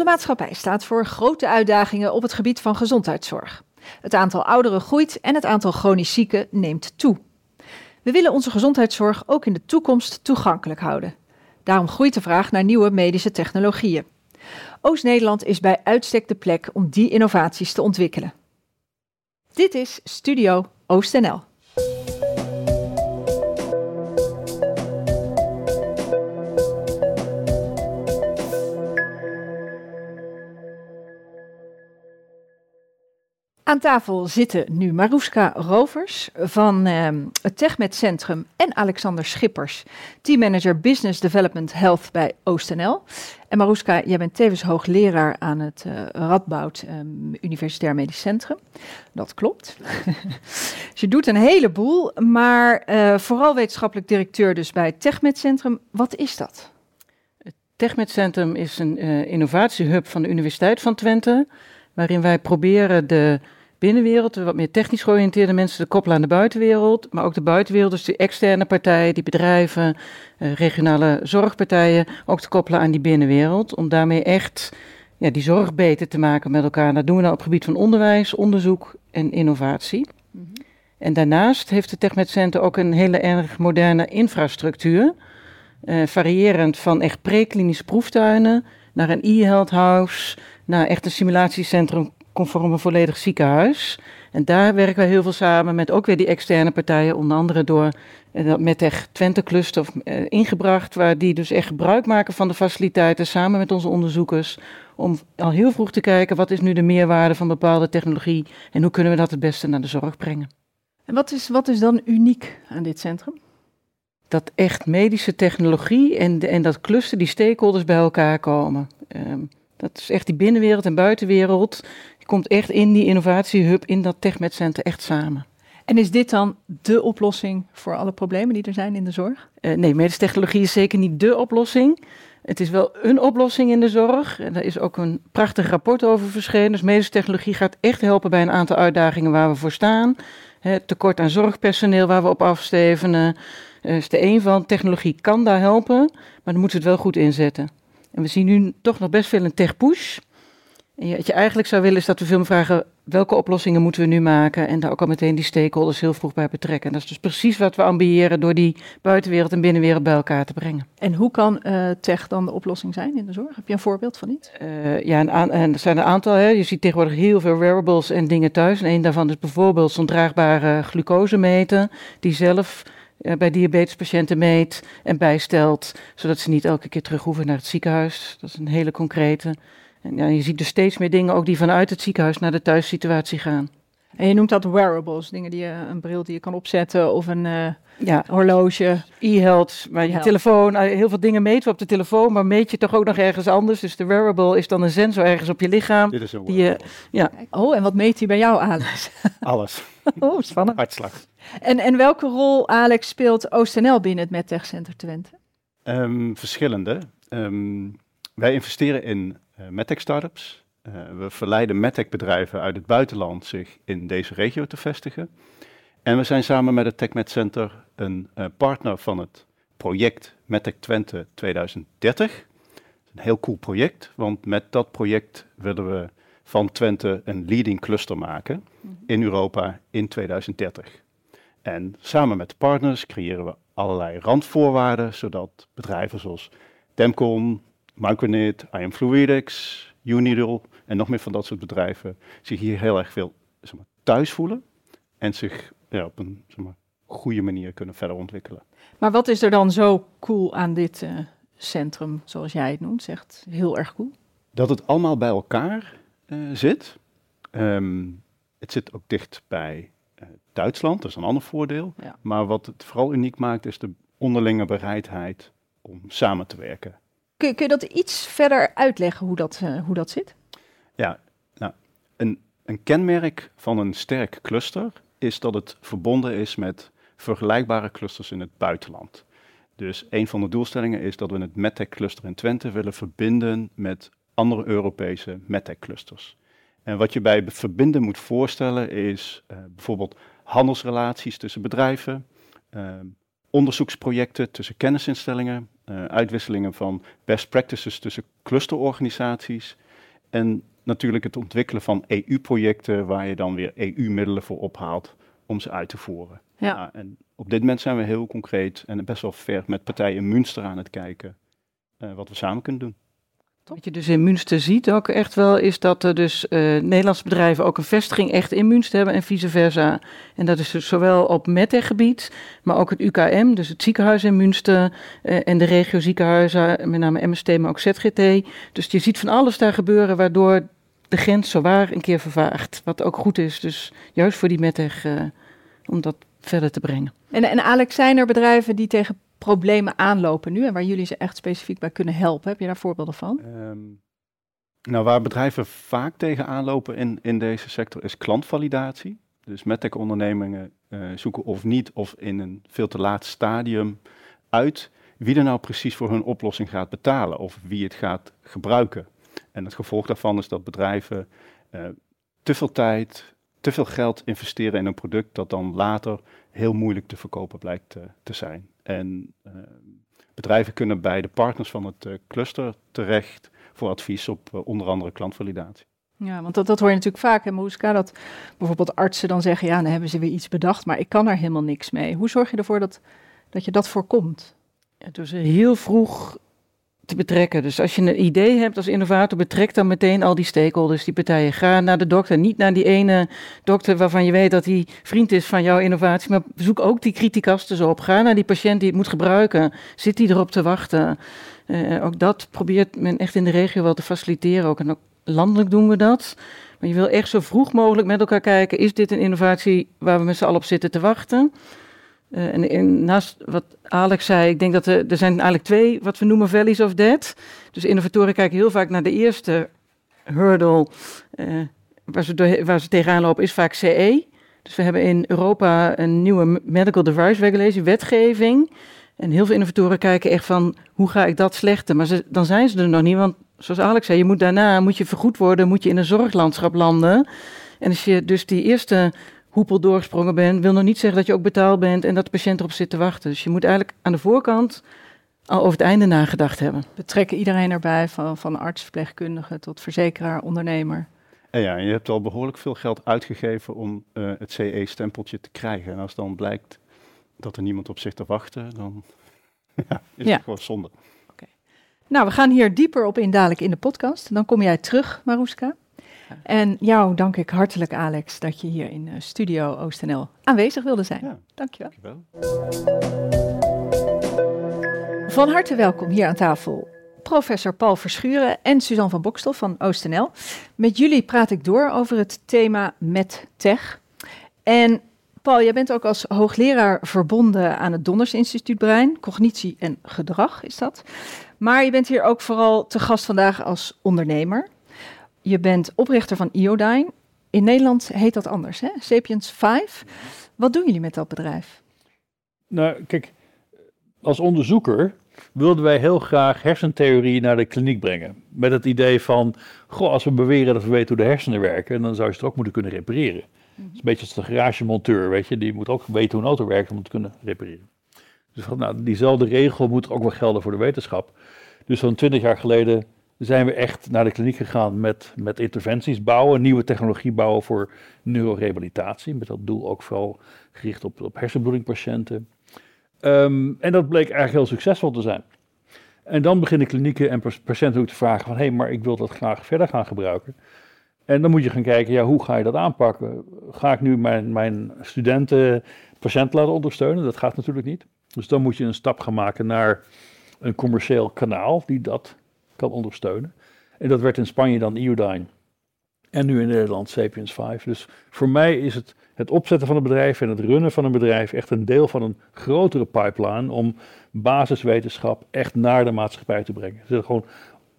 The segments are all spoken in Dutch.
Onze maatschappij staat voor grote uitdagingen op het gebied van gezondheidszorg. Het aantal ouderen groeit en het aantal chronisch zieken neemt toe. We willen onze gezondheidszorg ook in de toekomst toegankelijk houden. Daarom groeit de vraag naar nieuwe medische technologieën. Oost-Nederland is bij uitstek de plek om die innovaties te ontwikkelen. Dit is Studio OostNL. Aan tafel zitten nu Maruska Rovers van uh, het TechMed Centrum en Alexander Schippers, teammanager Business Development Health bij OostNL. En Maruska, jij bent tevens hoogleraar aan het uh, Radboud um, Universitair Medisch Centrum. Dat klopt. je doet een heleboel, maar uh, vooral wetenschappelijk directeur dus bij het TechMed Centrum. Wat is dat? Het TechMed Centrum is een uh, innovatiehub van de Universiteit van Twente, waarin wij proberen de binnenwereld, de wat meer technisch georiënteerde mensen te koppelen aan de buitenwereld. Maar ook de buitenwereld, dus die externe partijen, die bedrijven, uh, regionale zorgpartijen, ook te koppelen aan die binnenwereld. Om daarmee echt ja, die zorg beter te maken met elkaar. Dat doen we nou op het gebied van onderwijs, onderzoek en innovatie. Mm -hmm. En daarnaast heeft het TechMed Center ook een hele erg moderne infrastructuur. Uh, variërend van echt preklinische proeftuinen naar een e-health house, naar echt een simulatiecentrum conform een volledig ziekenhuis. En daar werken wij heel veel samen met ook weer die externe partijen, onder andere door uh, met echt Twente Cluster uh, ingebracht, waar die dus echt gebruik maken van de faciliteiten samen met onze onderzoekers, om al heel vroeg te kijken wat is nu de meerwaarde van bepaalde technologie en hoe kunnen we dat het beste naar de zorg brengen. En wat is, wat is dan uniek aan dit centrum? Dat echt medische technologie en, de, en dat cluster, die stakeholders bij elkaar komen. Um, dat is echt die binnenwereld en buitenwereld komt echt in die innovatiehub, in dat TechMed Center echt samen. En is dit dan de oplossing voor alle problemen die er zijn in de zorg? Uh, nee, medische technologie is zeker niet de oplossing. Het is wel een oplossing in de zorg. En daar is ook een prachtig rapport over verschenen. Dus medische technologie gaat echt helpen bij een aantal uitdagingen waar we voor staan. Het tekort aan zorgpersoneel waar we op afstevenen. Uh, is de een van. Technologie kan daar helpen, maar dan moeten we het wel goed inzetten. En we zien nu toch nog best veel een tech-push. En wat je eigenlijk zou willen is dat we veel meer vragen welke oplossingen moeten we nu maken en daar ook al meteen die stakeholders heel vroeg bij betrekken. En dat is dus precies wat we ambiëren door die buitenwereld en binnenwereld bij elkaar te brengen. En hoe kan uh, tech dan de oplossing zijn in de zorg? Heb je een voorbeeld van iets? Uh, ja, een en er zijn een aantal. Hè. Je ziet tegenwoordig heel veel wearables en dingen thuis. En een daarvan is bijvoorbeeld zo'n draagbare glucosemeter die zelf uh, bij diabetespatiënten meet en bijstelt, zodat ze niet elke keer terug hoeven naar het ziekenhuis. Dat is een hele concrete. En ja, je ziet dus steeds meer dingen ook die vanuit het ziekenhuis naar de thuissituatie gaan. En je noemt dat wearables, dingen die je, een bril die je kan opzetten of een uh, ja. horloge. E-health, maar je telefoon, heel veel dingen meten we op de telefoon, maar meet je toch ook nog ergens anders. Dus de wearable is dan een sensor ergens op je lichaam. Dit is een die je, ja. Oh, en wat meet hij bij jou, Alex? Alles. oh, spannend. Hartslag. En, en welke rol, Alex, speelt OostNL binnen het MedTech Center Twente? Um, verschillende. Um, wij investeren in medtech startups. Uh, we verleiden medtech bedrijven uit het buitenland zich in deze regio te vestigen. En we zijn samen met het TechMed Center een uh, partner van het project MedTech Twente 2030. Een heel cool project, want met dat project willen we van Twente een leading cluster maken in Europa in 2030. En samen met partners creëren we allerlei randvoorwaarden, zodat bedrijven zoals Demcon, Micronet, IM Fluidics, Unidol en nog meer van dat soort bedrijven zich hier heel erg veel zeg maar, thuis voelen en zich ja, op een zeg maar, goede manier kunnen verder ontwikkelen. Maar wat is er dan zo cool aan dit uh, centrum, zoals jij het noemt, zegt heel erg cool? Dat het allemaal bij elkaar uh, zit. Um, het zit ook dicht bij uh, Duitsland, dat is een ander voordeel. Ja. Maar wat het vooral uniek maakt, is de onderlinge bereidheid om samen te werken. Kun, kun je dat iets verder uitleggen hoe dat, uh, hoe dat zit? Ja, nou, een, een kenmerk van een sterk cluster is dat het verbonden is met vergelijkbare clusters in het buitenland. Dus een van de doelstellingen is dat we het MedTech cluster in Twente willen verbinden met andere Europese MedTech clusters. En wat je bij verbinden moet voorstellen is uh, bijvoorbeeld handelsrelaties tussen bedrijven, uh, onderzoeksprojecten tussen kennisinstellingen, uh, uitwisselingen van best practices tussen clusterorganisaties, En natuurlijk het ontwikkelen van EU-projecten waar je dan weer EU-middelen voor ophaalt om ze uit te voeren. Ja. Nou, en op dit moment zijn we heel concreet en best wel ver met partijen in Münster aan het kijken uh, wat we samen kunnen doen. Wat je dus in Münster ziet ook echt wel, is dat er dus uh, Nederlandse bedrijven ook een vestiging echt in Münster hebben en vice versa. En dat is dus zowel op METEC-gebied, maar ook het UKM, dus het ziekenhuis in Münster uh, en de regio ziekenhuizen, met name MST, maar ook ZGT. Dus je ziet van alles daar gebeuren, waardoor de grens zowaar een keer vervaagt. Wat ook goed is, dus juist voor die METEC, uh, om dat verder te brengen. En, en Alex, zijn er bedrijven die tegen problemen aanlopen nu en waar jullie ze echt specifiek bij kunnen helpen? Heb je daar voorbeelden van? Um, nou, waar bedrijven vaak tegen aanlopen in, in deze sector is klantvalidatie. Dus medtech-ondernemingen uh, zoeken of niet of in een veel te laat stadium uit wie er nou precies voor hun oplossing gaat betalen of wie het gaat gebruiken. En het gevolg daarvan is dat bedrijven uh, te veel tijd, te veel geld investeren in een product dat dan later heel moeilijk te verkopen blijkt uh, te zijn. En uh, bedrijven kunnen bij de partners van het uh, cluster terecht voor advies op onder andere klantvalidatie. Ja, want dat, dat hoor je natuurlijk vaak in Moeska, dat bijvoorbeeld artsen dan zeggen, ja, dan hebben ze weer iets bedacht, maar ik kan er helemaal niks mee. Hoe zorg je ervoor dat, dat je dat voorkomt? Ja, dus heel vroeg betrekken. Dus als je een idee hebt als innovator, betrek dan meteen al die stakeholders, die partijen. Ga naar de dokter, niet naar die ene dokter waarvan je weet dat hij vriend is van jouw innovatie, maar zoek ook die criticasten op. Ga naar die patiënt die het moet gebruiken. Zit die erop te wachten? Uh, ook dat probeert men echt in de regio wel te faciliteren. Ook. En ook landelijk doen we dat. Maar je wil echt zo vroeg mogelijk met elkaar kijken, is dit een innovatie waar we met z'n allen op zitten te wachten? Uh, en, naast wat Alex zei, ik denk dat er, er zijn eigenlijk twee wat we noemen valleys of death. Dus innovatoren kijken heel vaak naar de eerste hurdle uh, waar, ze door, waar tegenaan lopen, is vaak CE. Dus we hebben in Europa een nieuwe medical device regulation, wetgeving. En heel veel innovatoren kijken echt van, hoe ga ik dat slechten? Maar ze, dan zijn ze er nog niet, want zoals Alex zei, je moet daarna, moet je vergoed worden, moet je in een zorglandschap landen. En als je dus die eerste hoepel doorgesprongen bent, wil nog niet zeggen dat je ook betaald bent en dat de patiënt erop zit te wachten. Dus je moet eigenlijk aan de voorkant al over het einde nagedacht hebben. Betrekken iedereen erbij, van, van arts, verpleegkundige tot verzekeraar, ondernemer. En ja, je hebt al behoorlijk veel geld uitgegeven om uh, het CE-stempeltje te krijgen. En als dan blijkt dat er niemand op zich te wachten, dan ja, is ja. het gewoon zonde. Okay. Nou, we gaan hier dieper op in dadelijk in de podcast. Dan kom jij terug, Maruska. En jou dank ik hartelijk, Alex, dat je hier in Studio OostNL aanwezig wilde zijn. Ja, Dankjewel. dankjewel. Van harte welkom hier aan tafel. Professor Paul Verschuren en Suzanne van Bokstel van OostNL. Met jullie praat ik door over het thema met tech. En Paul, jij bent ook als hoogleraar verbonden aan het Donders Instituut Brein, cognitie en gedrag is dat. Maar je bent hier ook vooral te gast vandaag als ondernemer. Je bent oprichter van Iodine. In Nederland heet dat anders, hè? Sapiens 5. Wat doen jullie met dat bedrijf? Nou, kijk, als onderzoeker wilden wij heel graag hersentheorie naar de kliniek brengen. Met het idee van, goh, als we beweren dat we weten hoe de hersenen werken, dan zou je het ook moeten kunnen repareren. Het is een beetje als de garagemonteur, weet je, die moet ook weten hoe een auto werkt om het te kunnen repareren. Dus nou, diezelfde regel moet ook wel gelden voor de wetenschap. Dus zo'n twintig jaar geleden zijn we echt naar de kliniek gegaan met, met interventies bouwen, nieuwe technologie bouwen voor neurorehabilitatie. Met dat doel ook vooral gericht op, op hersenbloedingpatiënten. Um, en dat bleek eigenlijk heel succesvol te zijn. En dan beginnen klinieken en patiënten ook te vragen van, hé, hey, maar ik wil dat graag verder gaan gebruiken. En dan moet je gaan kijken, ja, hoe ga je dat aanpakken? Ga ik nu mijn, mijn studenten patiënten laten ondersteunen? Dat gaat natuurlijk niet. Dus dan moet je een stap gaan maken naar een commercieel kanaal die dat kan ondersteunen. En dat werd in Spanje dan Iodine. En nu in Nederland Sapiens 5. Dus voor mij is het, het opzetten van een bedrijf en het runnen van een bedrijf echt een deel van een grotere pipeline om basiswetenschap echt naar de maatschappij te brengen. Ze zijn gewoon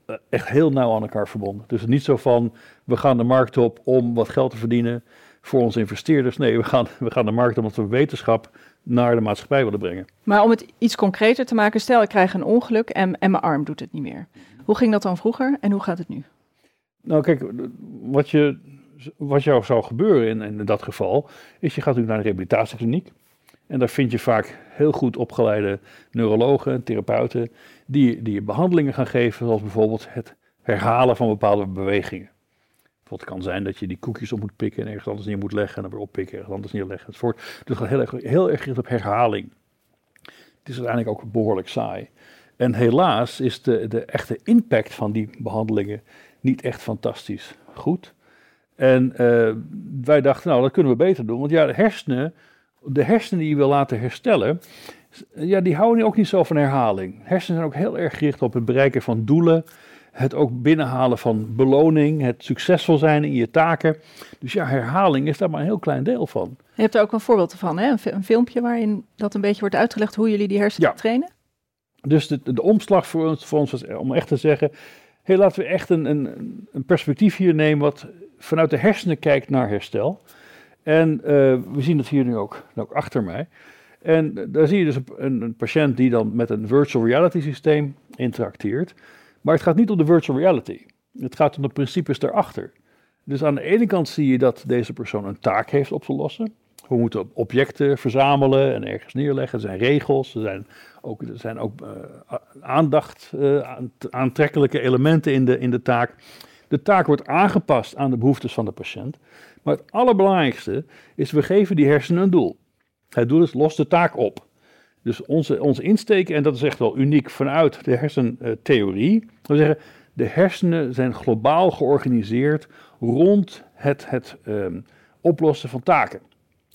uh, echt heel nauw aan elkaar verbonden. Dus niet zo van we gaan de markt op om wat geld te verdienen voor onze investeerders. Nee, we gaan, we gaan de markt op omdat we wetenschap naar de maatschappij willen brengen. Maar om het iets concreter te maken, stel ik krijg een ongeluk en, en mijn arm doet het niet meer. Hoe ging dat dan vroeger en hoe gaat het nu? Nou, kijk, wat, je, wat jou zou gebeuren in, in dat geval, is je gaat natuurlijk naar een rehabilitatiekliniek. En daar vind je vaak heel goed opgeleide neurologen, therapeuten, die, die je behandelingen gaan geven, zoals bijvoorbeeld het herhalen van bepaalde bewegingen. Het kan zijn dat je die koekjes op moet pikken en ergens anders neer moet leggen en dan weer oppikken, ergens anders neerleggen enzovoort. Dus het gaat heel erg, heel erg gericht op herhaling. Het is uiteindelijk ook behoorlijk saai. En helaas is de, de echte impact van die behandelingen niet echt fantastisch goed. En uh, wij dachten, nou, dat kunnen we beter doen. Want ja, de hersenen, de hersenen die je wil laten herstellen, ja, die houden ook niet zo van herhaling. Hersenen zijn ook heel erg gericht op het bereiken van doelen, het ook binnenhalen van beloning, het succesvol zijn in je taken. Dus ja, herhaling is daar maar een heel klein deel van. Je hebt er ook een voorbeeld van, hè? Een, filmpje waarin dat een beetje wordt uitgelegd hoe jullie die hersenen ja. trainen. Dus de, de, omslag voor ons, voor ons was om echt te zeggen, hey, laten we echt een, een, een perspectief hier nemen wat vanuit de hersenen kijkt naar herstel. En uh, we zien dat hier nu ook, ook achter mij. En daar zie je dus een, een, patiënt die dan met een virtual reality systeem interacteert. Maar het gaat niet om de virtual reality. Het gaat om de principes daarachter. Dus aan de ene kant zie je dat deze persoon een taak heeft op te lossen. We moeten objecten verzamelen en ergens neerleggen. Er zijn regels, er zijn ook, er zijn ook uh, aandacht, uh, aantrekkelijke elementen in de, in de taak. De taak wordt aangepast aan de behoeftes van de patiënt. Maar het allerbelangrijkste is, we geven die hersenen een doel. Het doel is, los de taak op. Dus onze, onze insteken, en dat is echt wel uniek vanuit de hersentheorie. We zeggen, de hersenen zijn globaal georganiseerd rond het, het um, oplossen van taken.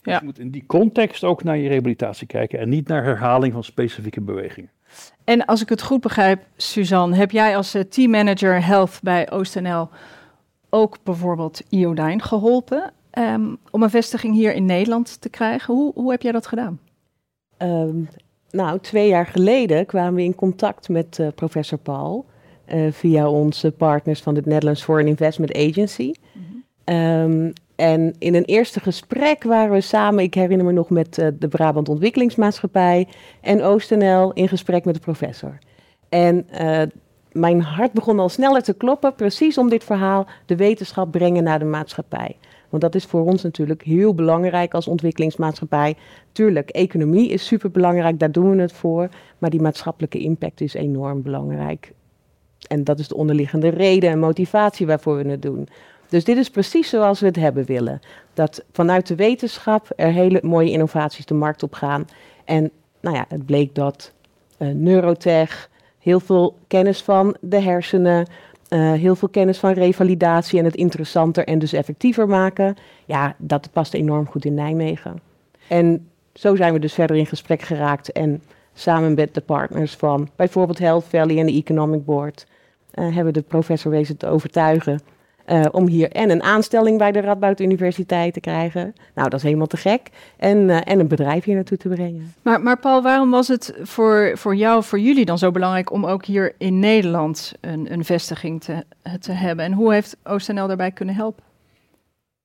Dus je moet in die context ook naar je rehabilitatie kijken en niet naar herhaling van specifieke bewegingen. En als ik het goed begrijp, Suzanne, heb jij als uh, teammanager health bij OostNL ook bijvoorbeeld Iodine geholpen um, om een vestiging hier in Nederland te krijgen? Hoe, hoe heb jij dat gedaan? Um, nou, twee jaar geleden kwamen we in contact met uh, professor Paul uh, via onze partners van het Netherlands Foreign Investment Agency. Mm -hmm. um, en in een eerste gesprek waren we samen, ik herinner me nog met uh, de Brabant Ontwikkelingsmaatschappij en OostNL in gesprek met de professor. En mijn hart begon al sneller te kloppen, precies om dit verhaal de wetenschap brengen naar de maatschappij. Want dat is voor ons natuurlijk heel belangrijk als ontwikkelingsmaatschappij. Tuurlijk, economie is superbelangrijk, daar doen we het voor. Maar die maatschappelijke impact is enorm belangrijk. En dat is de onderliggende reden en motivatie waarvoor we het doen. Dus dit is precies zoals we het hebben willen. Dat vanuit de wetenschap er hele mooie innovaties de markt op gaan. En nou ja, het bleek dat uh, neurotech, heel veel kennis van de hersenen, uh, heel veel kennis van revalidatie en het interessanter en dus effectiever maken. Ja, dat past enorm goed in Nijmegen. En zo zijn we dus verder in gesprek geraakt en samen met de partners van bijvoorbeeld Health Valley en de Economic Board uh, hebben we de professor wezen te overtuigen uh, om hier en een aanstelling bij de Radboud Universiteit te krijgen. Nou, dat is helemaal te gek. En, uh, en een bedrijf hier naartoe te brengen. Maar, maar Paul, waarom was het voor, voor jou, voor jullie dan zo belangrijk om ook hier in Nederland een, een vestiging te, te hebben? En hoe heeft OostNL daarbij kunnen helpen?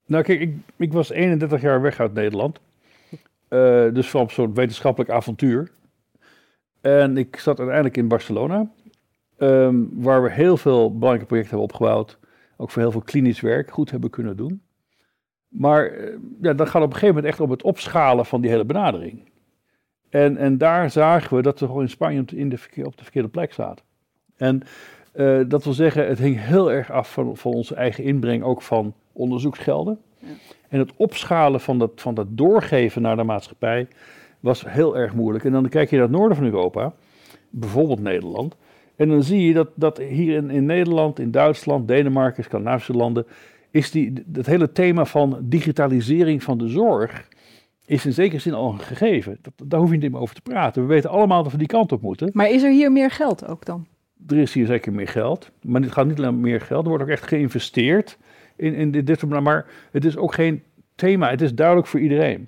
Nou, kijk, ik, ik was 31 jaar weg uit Nederland. Uh, dus van zo'n wetenschappelijk avontuur. En ik zat uiteindelijk in Barcelona, um, waar we heel veel belangrijke projecten hebben opgebouwd ook voor heel veel klinisch werk goed hebben kunnen doen. Maar eh, ja, dat gaat op een gegeven moment echt om het opschalen van die hele benadering. En, en daar zagen we dat we gewoon in Spanje in de op de verkeerde plek zaten. En uh, dat wil zeggen, het hing heel erg af van, van onze eigen inbreng, ook van onderzoeksgelden. Ja. En het opschalen van dat, van dat doorgeven naar de maatschappij was heel erg moeilijk. En dan kijk je naar het noorden van Europa, bijvoorbeeld Nederland. En dan zie je dat, dat hier in, in Nederland, in Duitsland, Denemarken, Scandinavische landen, is die, dat hele thema van digitalisering van de zorg, is in zekere zin al een gegeven. Dat, daar hoef je niet meer over te praten. We weten allemaal dat we die kant op moeten. Maar is er hier meer geld ook dan? Er is hier zeker meer geld. Maar het gaat niet alleen meer geld. Er wordt ook echt geïnvesteerd in, in dit, dit. Maar het is ook geen thema. Het is duidelijk voor iedereen.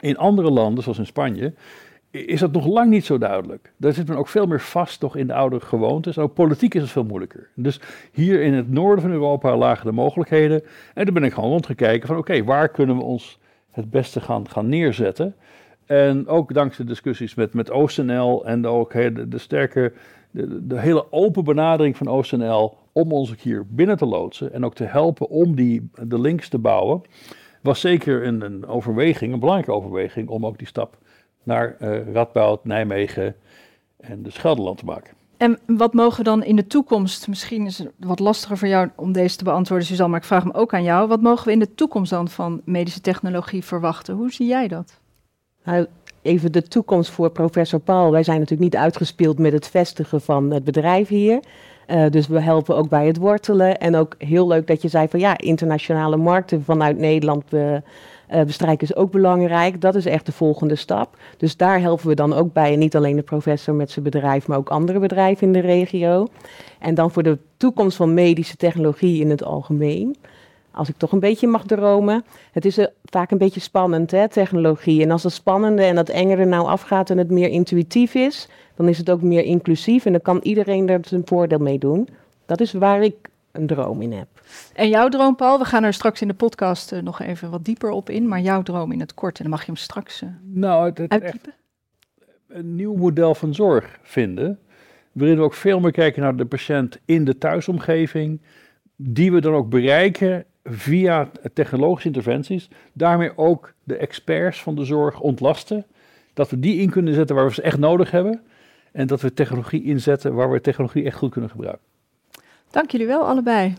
In andere landen, zoals in Spanje, is dat nog lang niet zo duidelijk. Daar zit men ook veel meer vast toch in de oude gewoontes. Ook politiek is het veel moeilijker. Dus hier in het noorden van Europa lagen de mogelijkheden. En daar ben ik gewoon rondgekeken van oké, waar kunnen we ons het beste gaan, gaan neerzetten. En ook dankzij discussies met, met OostNL en ook de, de sterke, de, hele open benadering van OostNL om ons hier binnen te loodsen en ook te helpen om die, de links te bouwen, was zeker een, een overweging, een belangrijke overweging om ook die stap naar uh, Radboud, Nijmegen en de Schelderland te maken. En wat mogen dan in de toekomst, misschien is het wat lastiger voor jou om deze te beantwoorden, Suzanne, maar ik vraag hem ook aan jou. Wat mogen we in de toekomst dan van medische technologie verwachten? Hoe zie jij dat? Nou, even de toekomst voor professor Paul. Wij zijn natuurlijk niet uitgespeeld met het vestigen van het bedrijf hier. Uh, dus we helpen ook bij het wortelen. En ook heel leuk dat je zei van ja, internationale markten vanuit Nederland uh, uh, bestrijken is ook belangrijk. Dat is echt de volgende stap. Dus daar helpen we dan ook bij. En niet alleen de professor met zijn bedrijf, maar ook andere bedrijven in de regio. En dan voor de toekomst van medische technologie in het algemeen als ik toch een beetje mag dromen. Het is uh, vaak een beetje spannend, hè, technologie. En als het spannende en dat engere nou afgaat en het meer intuïtief is, dan is het ook meer inclusief en dan kan iedereen er zijn voordeel mee doen. Dat is waar ik een droom in heb. En jouw droom, Paul? We gaan er straks in de podcast uh, nog even wat dieper op in, maar jouw droom in het kort, en dan mag je hem straks uh, nou, het, het echt een nieuw model van zorg vinden, waarin we ook veel meer kijken naar de patiënt in de thuisomgeving, die we dan ook bereiken via technologische interventies daarmee ook de experts van de zorg ontlasten. Dat we die in kunnen zetten waar we ze echt nodig hebben. En dat we technologie inzetten waar we technologie echt goed kunnen gebruiken. Dank jullie wel, allebei.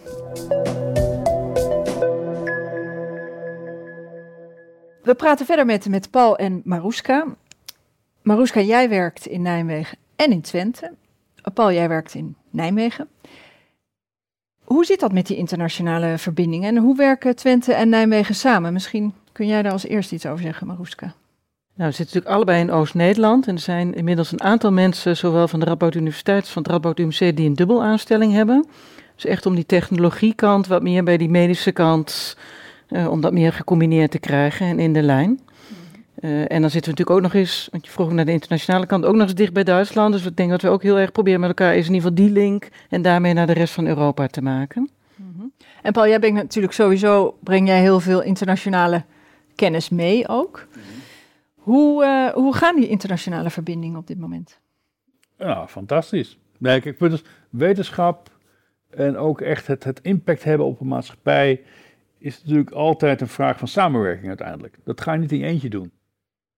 We praten verder met, met Paul en Maruska. Maruska, jij werkt in Nijmegen en in Twente. Paul, jij werkt in Nijmegen. Hoe zit dat met die internationale verbindingen en hoe werken Twente en Nijmegen samen? Misschien kun jij daar als eerste iets over zeggen, Maroeska. Nou, we zitten natuurlijk allebei in Oost-Nederland en er zijn inmiddels een aantal mensen, zowel van de Radboud Universiteit als van het Radboud UMC, die een dubbel aanstelling hebben. Dus echt om die technologiekant wat meer bij die medische kant, uh, om dat meer gecombineerd te krijgen en in de lijn. Uh, en dan zitten we natuurlijk ook nog eens, want je vroeg naar de internationale kant, ook nog eens dicht bij Duitsland. Dus we denken dat we ook heel erg proberen met elkaar is in ieder geval die link en daarmee naar de rest van Europa te maken. -hmm. En Paul, jij brengt natuurlijk sowieso, breng jij heel veel internationale kennis mee ook. Hoe, uh, hoe gaan die internationale verbindingen op dit moment? Ja, fantastisch. Nee, kijk, dus wetenschap en ook echt het, het impact hebben op een maatschappij is natuurlijk altijd een vraag van samenwerking uiteindelijk. Dat ga je niet in je eentje doen.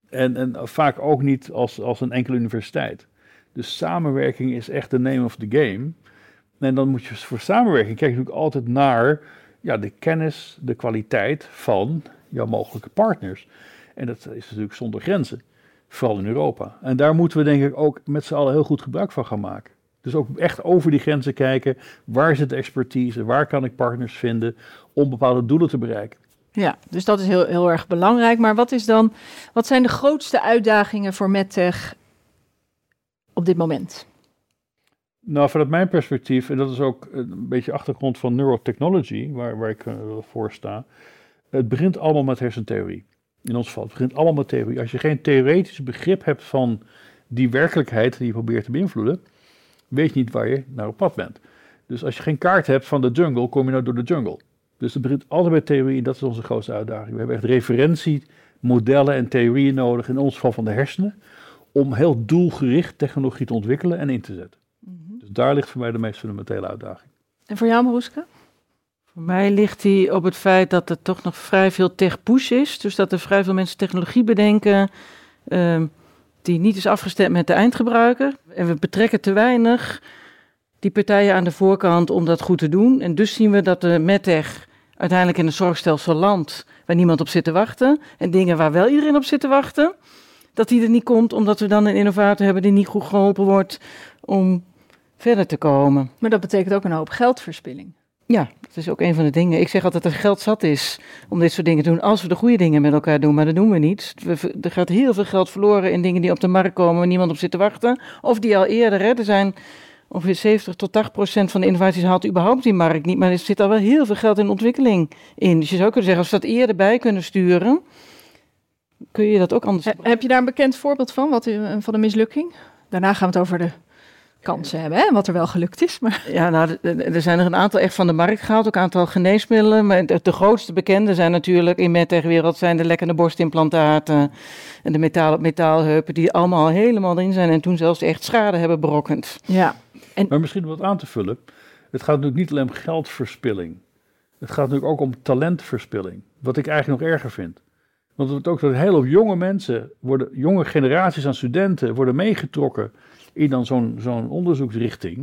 En, en vaak ook niet als, als een enkele universiteit. Dus samenwerking is echt de name of the game. En dan moet je voor samenwerking kijk natuurlijk altijd naar ja, de kennis, de kwaliteit van jouw mogelijke partners. En dat is natuurlijk zonder grenzen, vooral in Europa. En daar moeten we denk ik ook met z'n allen heel goed gebruik van gaan maken. Dus ook echt over die grenzen kijken. Waar zit de expertise? Waar kan ik partners vinden om bepaalde doelen te bereiken? Ja, dus dat is heel, heel erg belangrijk. Maar wat, is dan, wat zijn de grootste uitdagingen voor MedTech op dit moment? Nou, vanuit mijn perspectief, en dat is ook een beetje achtergrond van neurotechnology, waar, waar ik uh, voor sta. Het begint allemaal met hersentheorie. In ons geval, het begint allemaal met theorie. Als je geen theoretisch begrip hebt van die werkelijkheid die je probeert te beïnvloeden, weet je niet waar je naar op pad bent. Dus als je geen kaart hebt van de jungle, kom je nou door de jungle. Dus het begint altijd bij theorie en dat is onze grootste uitdaging. We hebben echt referentiemodellen en theorieën nodig, in ons geval van de hersenen, om heel doelgericht technologie te ontwikkelen en in te zetten. Mm -hmm. Dus daar ligt voor mij de meest fundamentele uitdaging. En voor jou, Maroeska? Voor mij ligt die op het feit dat er toch nog vrij veel tech-push is. Dus dat er vrij veel mensen technologie bedenken uh, die niet is afgestemd met de eindgebruiker. En we betrekken te weinig die partijen aan de voorkant om dat goed te doen. En dus zien we dat de medtech uiteindelijk in een zorgstelsel landt waar niemand op zit te wachten. En dingen waar wel iedereen op zit te wachten, dat die er niet komt omdat we dan een innovator hebben die niet goed geholpen wordt om verder te komen. Maar dat betekent ook een hoop geldverspilling. Ja, dat is ook een van de dingen. Ik zeg altijd dat er geld zat is om dit soort dingen te doen. Als we de goede dingen met elkaar doen, maar dat doen we niet. We, er gaat heel veel geld verloren in dingen die op de markt komen waar niemand op zit te wachten. Of die al eerder, er zijn ongeveer 70 tot 80 procent van de innovaties haalt überhaupt die markt niet. Maar er zit al wel heel veel geld in ontwikkeling in. Dus je zou kunnen zeggen, als we dat eerder bij kunnen sturen, kun je dat ook anders He, Heb je daar een bekend voorbeeld van, wat, van een mislukking? Daarna gaan we het over de kansen hebben, hè? wat er wel gelukt is. Maar... Ja, nou, er zijn er een aantal echt van de markt gehaald, ook een aantal geneesmiddelen. Maar de, de grootste bekende zijn natuurlijk in medtechwereld zijn de lekkende borstimplantaten en de metaal op metaalheupen, die allemaal helemaal erin zijn en toen zelfs echt schade hebben berokkend. Ja. En... Maar misschien wat aan te vullen. Het gaat natuurlijk niet alleen om geldverspilling. Het gaat natuurlijk ook om talentverspilling. Wat ik eigenlijk nog erger vind. Want het ook dat heel veel jonge mensen, worden, jonge generaties aan studenten, worden meegetrokken in dan zo'n zo'n onderzoeksrichting,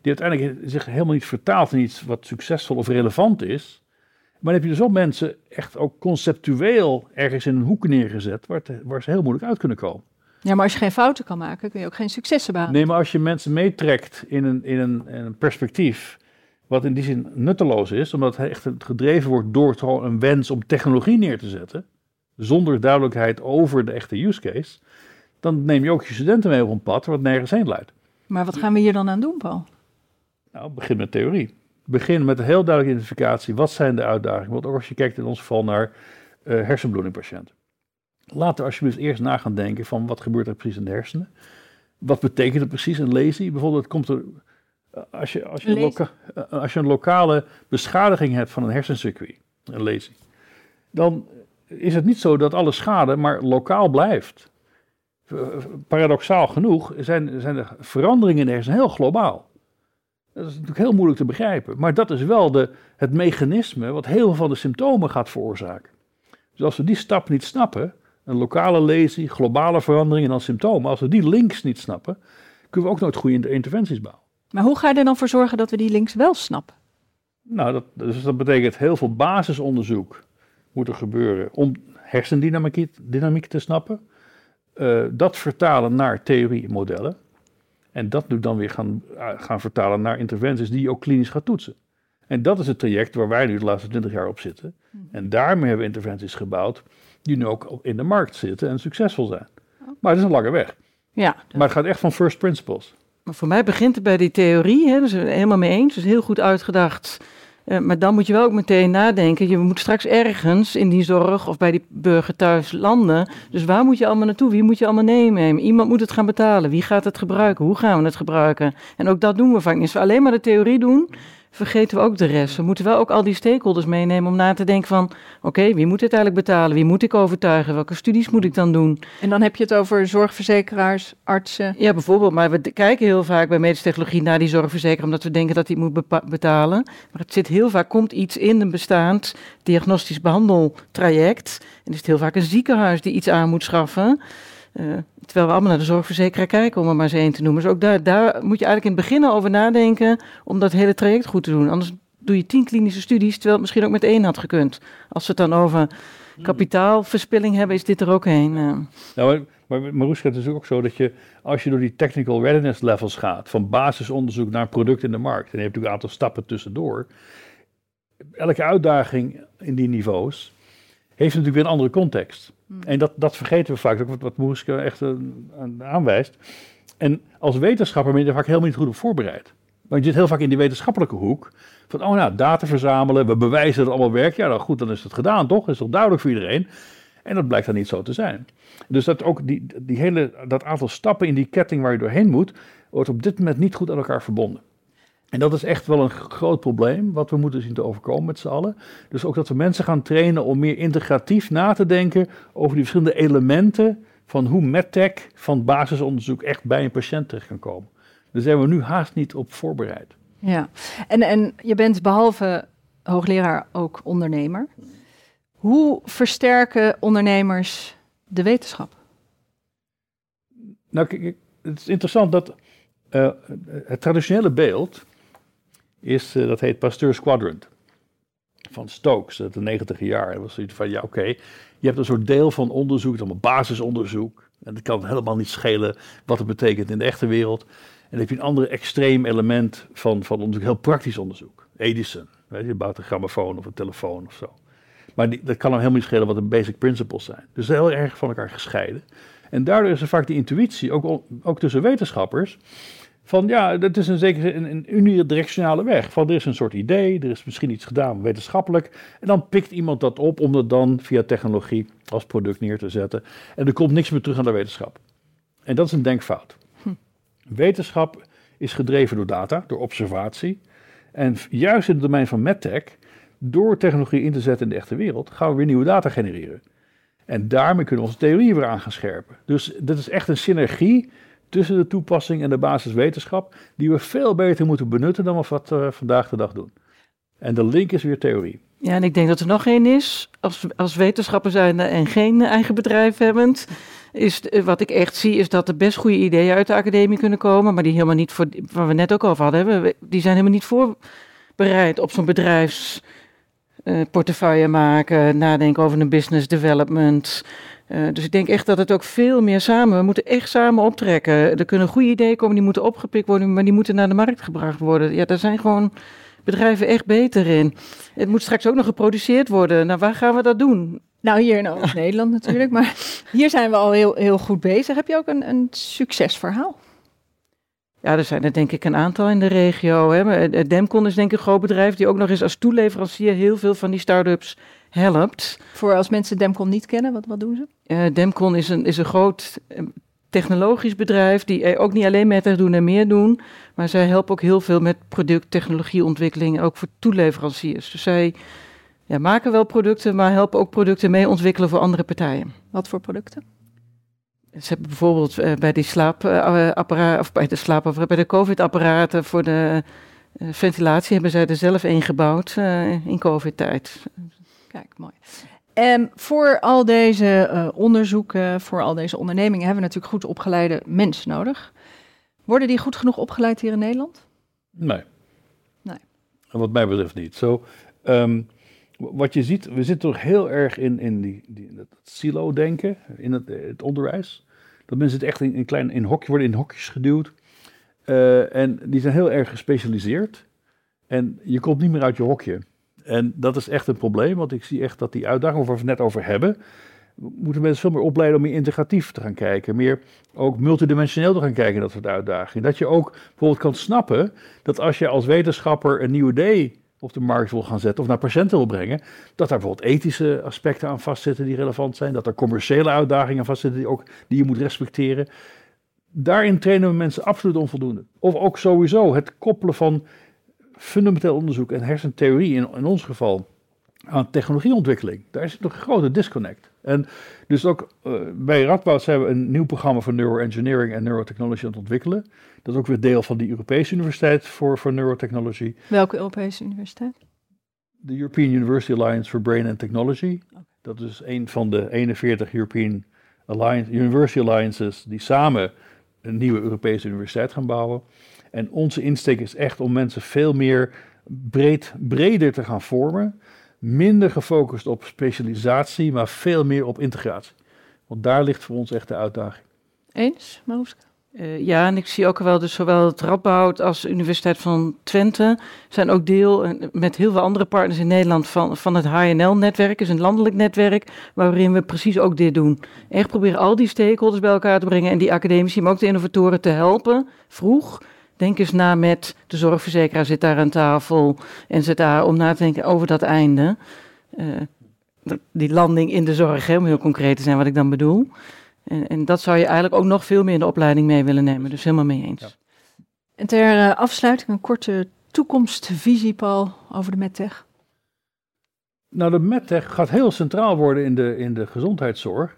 die uiteindelijk zich helemaal niet vertaalt in iets wat succesvol of relevant is. Maar dan heb je dus ook mensen echt ook conceptueel ergens in een hoek neergezet waar, het- waar ze heel moeilijk uit kunnen komen. Ja, maar als je geen fouten kan maken, kun je ook geen successen behalen. Nee, maar als je mensen meetrekt in een, in, een, in een perspectief, wat in die zin nutteloos is, omdat het echt gedreven wordt door gewoon een wens om technologie neer te zetten, zonder duidelijkheid over de echte use case, dan neem je ook je studenten mee op een pad wat nergens heen leidt. Maar wat gaan we hier dan aan doen, Paul? Nou, begin met theorie. Begin met een heel duidelijke identificatie. Wat zijn de uitdagingen? Want ook als je kijkt in ons geval naar eh hersenbloedingpatiënten. Laten we alsjeblieft eerst na gaan denken van wat gebeurt er precies in de hersenen. Wat betekent het precies een lesie? Bijvoorbeeld komt er, eh, als je, als je, een, loka- eh, als je een lokale beschadiging hebt van een hersencircuit, een lesie, dan is het niet zo dat alle schade maar lokaal blijft. Paradoxaal genoeg zijn, zijn de veranderingen in de hersenen heel globaal. Dat is natuurlijk heel moeilijk te begrijpen. Maar dat is wel de, het mechanisme wat heel veel van de symptomen gaat veroorzaken. Dus als we die stap niet snappen, een lokale lesie, globale verandering en dan symptomen, als we die links niet snappen, kunnen we ook nooit goede inter- interventies bouwen. Maar hoe ga je er dan voor zorgen dat we die links wel snappen? Nou, dat, dus dat betekent heel veel basisonderzoek moet er gebeuren om hersendynamiek dynamiek te snappen. Eh, dat vertalen naar theoriemodellen. En dat nu dan weer gaan, eh, gaan vertalen naar interventies die je ook klinisch gaat toetsen. En dat is het traject waar wij nu de laatste 20 jaar op zitten. En daarmee hebben we interventies gebouwd die nu ook in de markt zitten en succesvol zijn. Maar het is een lange weg. Ja, Maar het gaat echt van first principles. Maar voor mij begint het bij die theorie, hè, dus helemaal mee eens, dus heel goed uitgedacht. Eh, maar dan moet je wel ook meteen nadenken, je moet straks ergens in die zorg of bij die burger thuis landen. Dus waar moet je allemaal naartoe? Wie moet je allemaal nemen? Iemand moet het gaan betalen. Wie gaat het gebruiken? Hoe gaan we het gebruiken? En ook dat doen we vaak niet. Als we alleen maar de theorie doen, vergeten we ook de rest. We moeten wel ook al die stakeholders meenemen om na te denken van... oké, wie moet dit eigenlijk betalen? Wie moet ik overtuigen? Welke studies moet ik dan doen? en dan heb je het over zorgverzekeraars, artsen. Ja, bijvoorbeeld. Maar we kijken heel vaak bij medische technologie naar die zorgverzekeraar, omdat we denken dat het moet betalen. Maar het zit heel vaak, komt iets in een bestaand diagnostisch behandeltraject. En is het heel vaak een ziekenhuis die iets aan moet schaffen. Eh, terwijl we allemaal naar de zorgverzekeraar kijken, om er maar eens één te noemen. Dus ook daar, daar moet je eigenlijk in het begin al over nadenken om dat hele traject goed te doen. Anders doe je tien klinische studies, terwijl het misschien ook met één had gekund. Als we het dan over kapitaalverspilling hebben, is dit er ook een. eh. Nou, maar, maar Maroeska, het is ook zo dat je, als je door die technical readiness levels gaat, van basisonderzoek naar product in de markt, en je hebt natuurlijk een aantal stappen tussendoor, elke uitdaging in die niveaus heeft natuurlijk weer een andere context. En dat, dat vergeten we vaak, wat, wat Maroeska echt eh, aan- aanwijst. En als wetenschapper ben je er vaak helemaal niet goed op voorbereid. Want je zit heel vaak in die wetenschappelijke hoek. Van, oh nou, data verzamelen, we bewijzen dat het allemaal werkt. Ja, nou goed, dan is het gedaan, toch? is toch duidelijk voor iedereen? En dat blijkt dan niet zo te zijn. Dus dat ook die, die hele, dat aantal stappen in die ketting waar je doorheen moet, wordt op dit moment niet goed aan elkaar verbonden. En dat is echt wel een groot probleem wat we moeten zien te overkomen met z'n allen. Dus ook dat we mensen gaan trainen om meer integratief na te denken over die verschillende elementen van hoe medtech van basisonderzoek echt bij een patiënt terecht kan komen. Daar zijn we nu haast niet op voorbereid. Ja, en, en je bent behalve hoogleraar ook ondernemer. Hoe versterken ondernemers de wetenschap? Nou, kijk, het is interessant dat eh, het traditionele beeld is, eh, dat heet Pasteur's Quadrant van Stokes de negentiger jaar. Dat was zoiets van, ja oké, je hebt een soort deel van onderzoek, allemaal basisonderzoek. En het kan helemaal niet schelen wat het betekent in de echte wereld. En dan heb je een ander extreem element van, van onderzoek, heel praktisch onderzoek. Edison, weet je, bouwt een grammofoon of een telefoon of zo. Maar dat kan hem helemaal niet schelen wat de basic principles zijn. Dus heel erg van elkaar gescheiden. En daardoor is er vaak die intuïtie, ook, ook tussen wetenschappers, van ja, dat is een zekere een, een unidirectionale weg. Van er is een soort idee, er is misschien iets gedaan wetenschappelijk. En dan pikt iemand dat op om dat dan via technologie als product neer te zetten. En er komt niks meer terug aan de wetenschap. En dat is een denkfout. Wetenschap is gedreven door data, door observatie. En juist in het domein van medtech, door technologie in te zetten in de echte wereld, gaan we weer nieuwe data genereren. En daarmee kunnen we onze theorieën weer aan gaan scherpen. Dus dit is echt een synergie tussen de toepassing en de basiswetenschap, die we veel beter moeten benutten dan wat we vandaag de dag doen. En de link is weer theorie. Ja, en ik denk dat er nog één is. Als, als wetenschapper zijn en geen eigen bedrijf hebbend, is eh, wat ik echt zie, is dat er best goede ideeën uit de academie kunnen komen, maar die helemaal niet voor, waar we net ook over hadden, die zijn helemaal niet voorbereid op zo'n bedrijfsportefeuille maken, nadenken over een business development. Eh, dus ik denk echt dat het ook veel meer samen, we moeten echt samen optrekken. Er kunnen goede ideeën komen, die moeten opgepikt worden, maar die moeten naar de markt gebracht worden. Ja, daar zijn gewoon bedrijven echt beter in. Het moet straks ook nog geproduceerd worden. Nou, waar gaan we dat doen? Nou, hier in Oost-Nederland natuurlijk, maar hier zijn we al heel, heel goed bezig. Heb je ook een, een succesverhaal? Ja, er zijn er denk ik een aantal in de regio. Hè. Eh, Demcon is denk ik een groot bedrijf die ook nog eens als toeleverancier heel veel van die start-ups helpt. Voor als mensen Demcon niet kennen, wat, wat doen ze? Eh, Demcon is een, is een groot eh, technologisch bedrijf die ook niet alleen met doen en meer doen, maar zij helpen ook heel veel met product, technologieontwikkeling, ook voor toeleveranciers. Dus zij ja, maken wel producten, maar helpen ook producten mee ontwikkelen voor andere partijen. Wat voor producten? Ze hebben bijvoorbeeld eh, bij die slaapapparaat, of bij de slaap, of bij de COVID-apparaten voor de eh, ventilatie hebben zij er zelf één gebouwd eh, in COVID-tijd. Kijk, mooi. En voor al deze eh, onderzoeken, voor al deze ondernemingen, hebben we natuurlijk goed opgeleide mensen nodig. Worden die goed genoeg opgeleid hier in Nederland? Nee. Nee. En wat mij betreft niet. Zo, ehm, wat je ziet, we zitten toch heel erg in, in die, die, dat silo-denken in het, eh, het onderwijs. Dat mensen het echt in, in, klein, in hokje worden in hokjes geduwd. Eh, en die zijn heel erg gespecialiseerd. En je komt niet meer uit je hokje. En dat is echt een probleem, want ik zie echt dat die uitdaging waar we het net over hebben, moeten mensen veel meer opleiden om meer integratief te gaan kijken. Meer ook multidimensioneel te gaan kijken naar dat soort uitdagingen. Dat je ook bijvoorbeeld kan snappen dat als je als wetenschapper een nieuw idee op de markt wil gaan zetten of naar patiënten wil brengen, dat daar bijvoorbeeld ethische aspecten aan vastzitten die relevant zijn, dat er commerciële uitdagingen vastzitten die, ook, die je moet respecteren. Daarin trainen we mensen absoluut onvoldoende. Of ook sowieso het koppelen van fundamenteel onderzoek en hersentheorie, in, in ons geval, aan technologieontwikkeling. Daar is nog een grote disconnect. En dus ook uh, bij Radboud zijn we een nieuw programma voor neuroengineering en neurotechnology aan het ontwikkelen. Dat is ook weer deel van die Europese Universiteit voor, voor Neurotechnology. Welke Europese universiteit? De European University Alliance for Brain and Technology. Okay. Dat is een van de 41 European Alliance, University Alliances die samen een nieuwe Europese universiteit gaan bouwen. En onze insteek is echt om mensen veel meer breed, breder te gaan vormen. Minder gefocust op specialisatie, maar veel meer op integratie. Want daar ligt voor ons echt de uitdaging. Eens, Maroeska? Uh, ja, en ik zie ook wel, dus zowel het Radboud als de Universiteit van Twente zijn ook deel uh, met heel veel andere partners in Nederland van, van het HNL-netwerk. is een landelijk netwerk waarin we precies ook dit doen. Echt proberen al die stakeholders bij elkaar te brengen en die academici, maar ook de innovatoren te helpen, vroeg. Denk eens na met de zorgverzekeraar zit daar aan tafel en zit daar om na te denken over dat einde. Uh, die landing in de zorg, hè, om heel concreet te zijn wat ik dan bedoel. En, en, dat zou je eigenlijk ook nog veel meer in de opleiding mee willen nemen. Dus helemaal mee eens. Ja. En ter uh, afsluiting een korte toekomstvisie, Paul, over de medtech. Nou, de medtech gaat heel centraal worden in de, in de gezondheidszorg.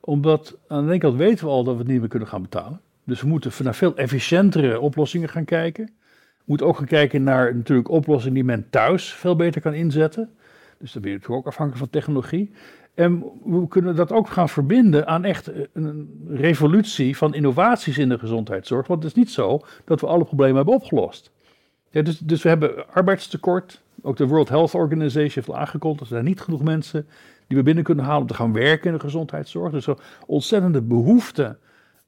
Omdat aan de ene kant weten we al dat we het niet meer kunnen gaan betalen. Dus we moeten naar veel efficiëntere oplossingen gaan kijken. We moeten ook gaan kijken naar natuurlijk oplossingen die men thuis veel beter kan inzetten. Dus dan ben je natuurlijk ook afhankelijk van technologie. En we kunnen dat ook gaan verbinden aan echt een revolutie van innovaties in de gezondheidszorg. Want het is niet zo dat we alle problemen hebben opgelost. Ja, dus, dus we hebben arbeidstekort. Ook de World Health Organization heeft al aangekondigd dat er niet genoeg mensen die we binnen kunnen halen om te gaan werken in de gezondheidszorg. Dus er ontzettende behoefte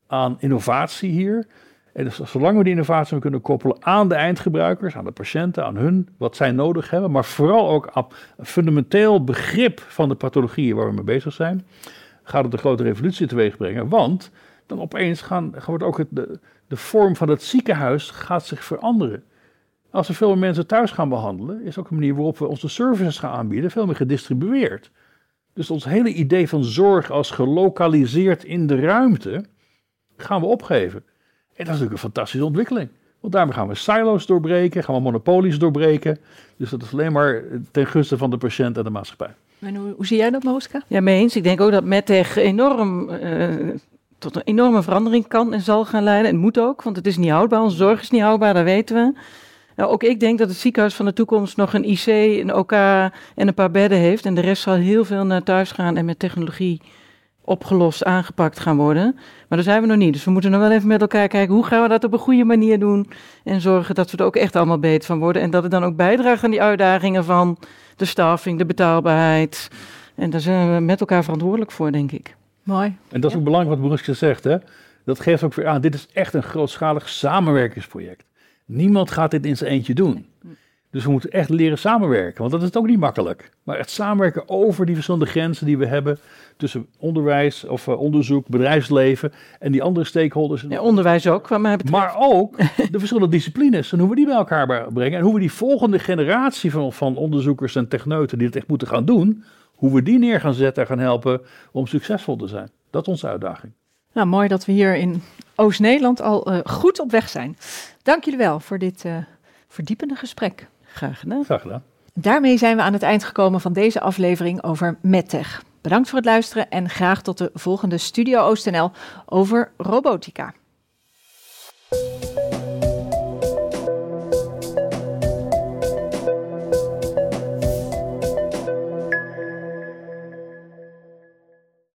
aan innovatie hier. En dus zolang we die innovatie kunnen koppelen aan de eindgebruikers, aan de patiënten, aan hun, wat zij nodig hebben, maar vooral ook aan een fundamenteel begrip van de pathologieën waar we mee bezig zijn, gaat het een grote revolutie teweeg brengen. Want dan opeens gaan, wordt ook het, de, de vorm van het ziekenhuis gaat zich veranderen. Als we veel meer mensen thuis gaan behandelen, is ook een manier waarop we onze services gaan aanbieden veel meer gedistribueerd. Dus ons hele idee van zorg als gelokaliseerd in de ruimte gaan we opgeven. En dat is natuurlijk een fantastische ontwikkeling. Want daarmee gaan we silo's doorbreken, gaan we monopolies doorbreken. Dus dat is alleen maar ten gunste van de patiënt en de maatschappij. En hoe, hoe zie jij dat, Mooska? Ja, mee eens. Ik denk ook dat MedTech enorm uh, tot een enorme verandering kan en zal gaan leiden. En moet ook, want het is niet houdbaar. Onze zorg is niet houdbaar, dat weten we. Nou, ook ik denk dat het ziekenhuis van de toekomst nog een IC, een OK en een paar bedden heeft. En de rest zal heel veel naar thuis gaan en met technologie opgelost, aangepakt gaan worden. Maar daar zijn we nog niet. Dus we moeten nog wel even met elkaar kijken hoe gaan we dat op een goede manier doen. En zorgen dat we er ook echt allemaal beter van worden. En dat het dan ook bijdraagt aan die uitdagingen van de staffing, de betaalbaarheid. En daar zijn we met elkaar verantwoordelijk voor, denk ik. Mooi. En dat is ook belangrijk wat Boeriska zegt. Hè? Dat geeft ook weer aan, dit is echt een grootschalig samenwerkingsproject. Niemand gaat dit in zijn eentje doen. Dus we moeten echt leren samenwerken, want dat is ook niet makkelijk. Maar echt samenwerken over die verschillende grenzen die we hebben tussen onderwijs of uh, onderzoek, bedrijfsleven en die andere stakeholders. Ja, onderwijs ook, wat mij betreft. Maar ook de verschillende disciplines en hoe we die bij elkaar brengen en hoe we die volgende generatie van, van onderzoekers en techneuten die het echt moeten gaan doen, hoe we die neer gaan zetten en gaan helpen om succesvol te zijn. Dat is onze uitdaging. Nou, mooi dat we hier in Oost-Nederland al uh, goed op weg zijn. Dank jullie wel voor dit uh, verdiepende gesprek. Graag gedaan. Daarmee zijn we aan het eind gekomen van deze aflevering over MedTech. Bedankt voor het luisteren en graag tot de volgende Studio OostNL over robotica.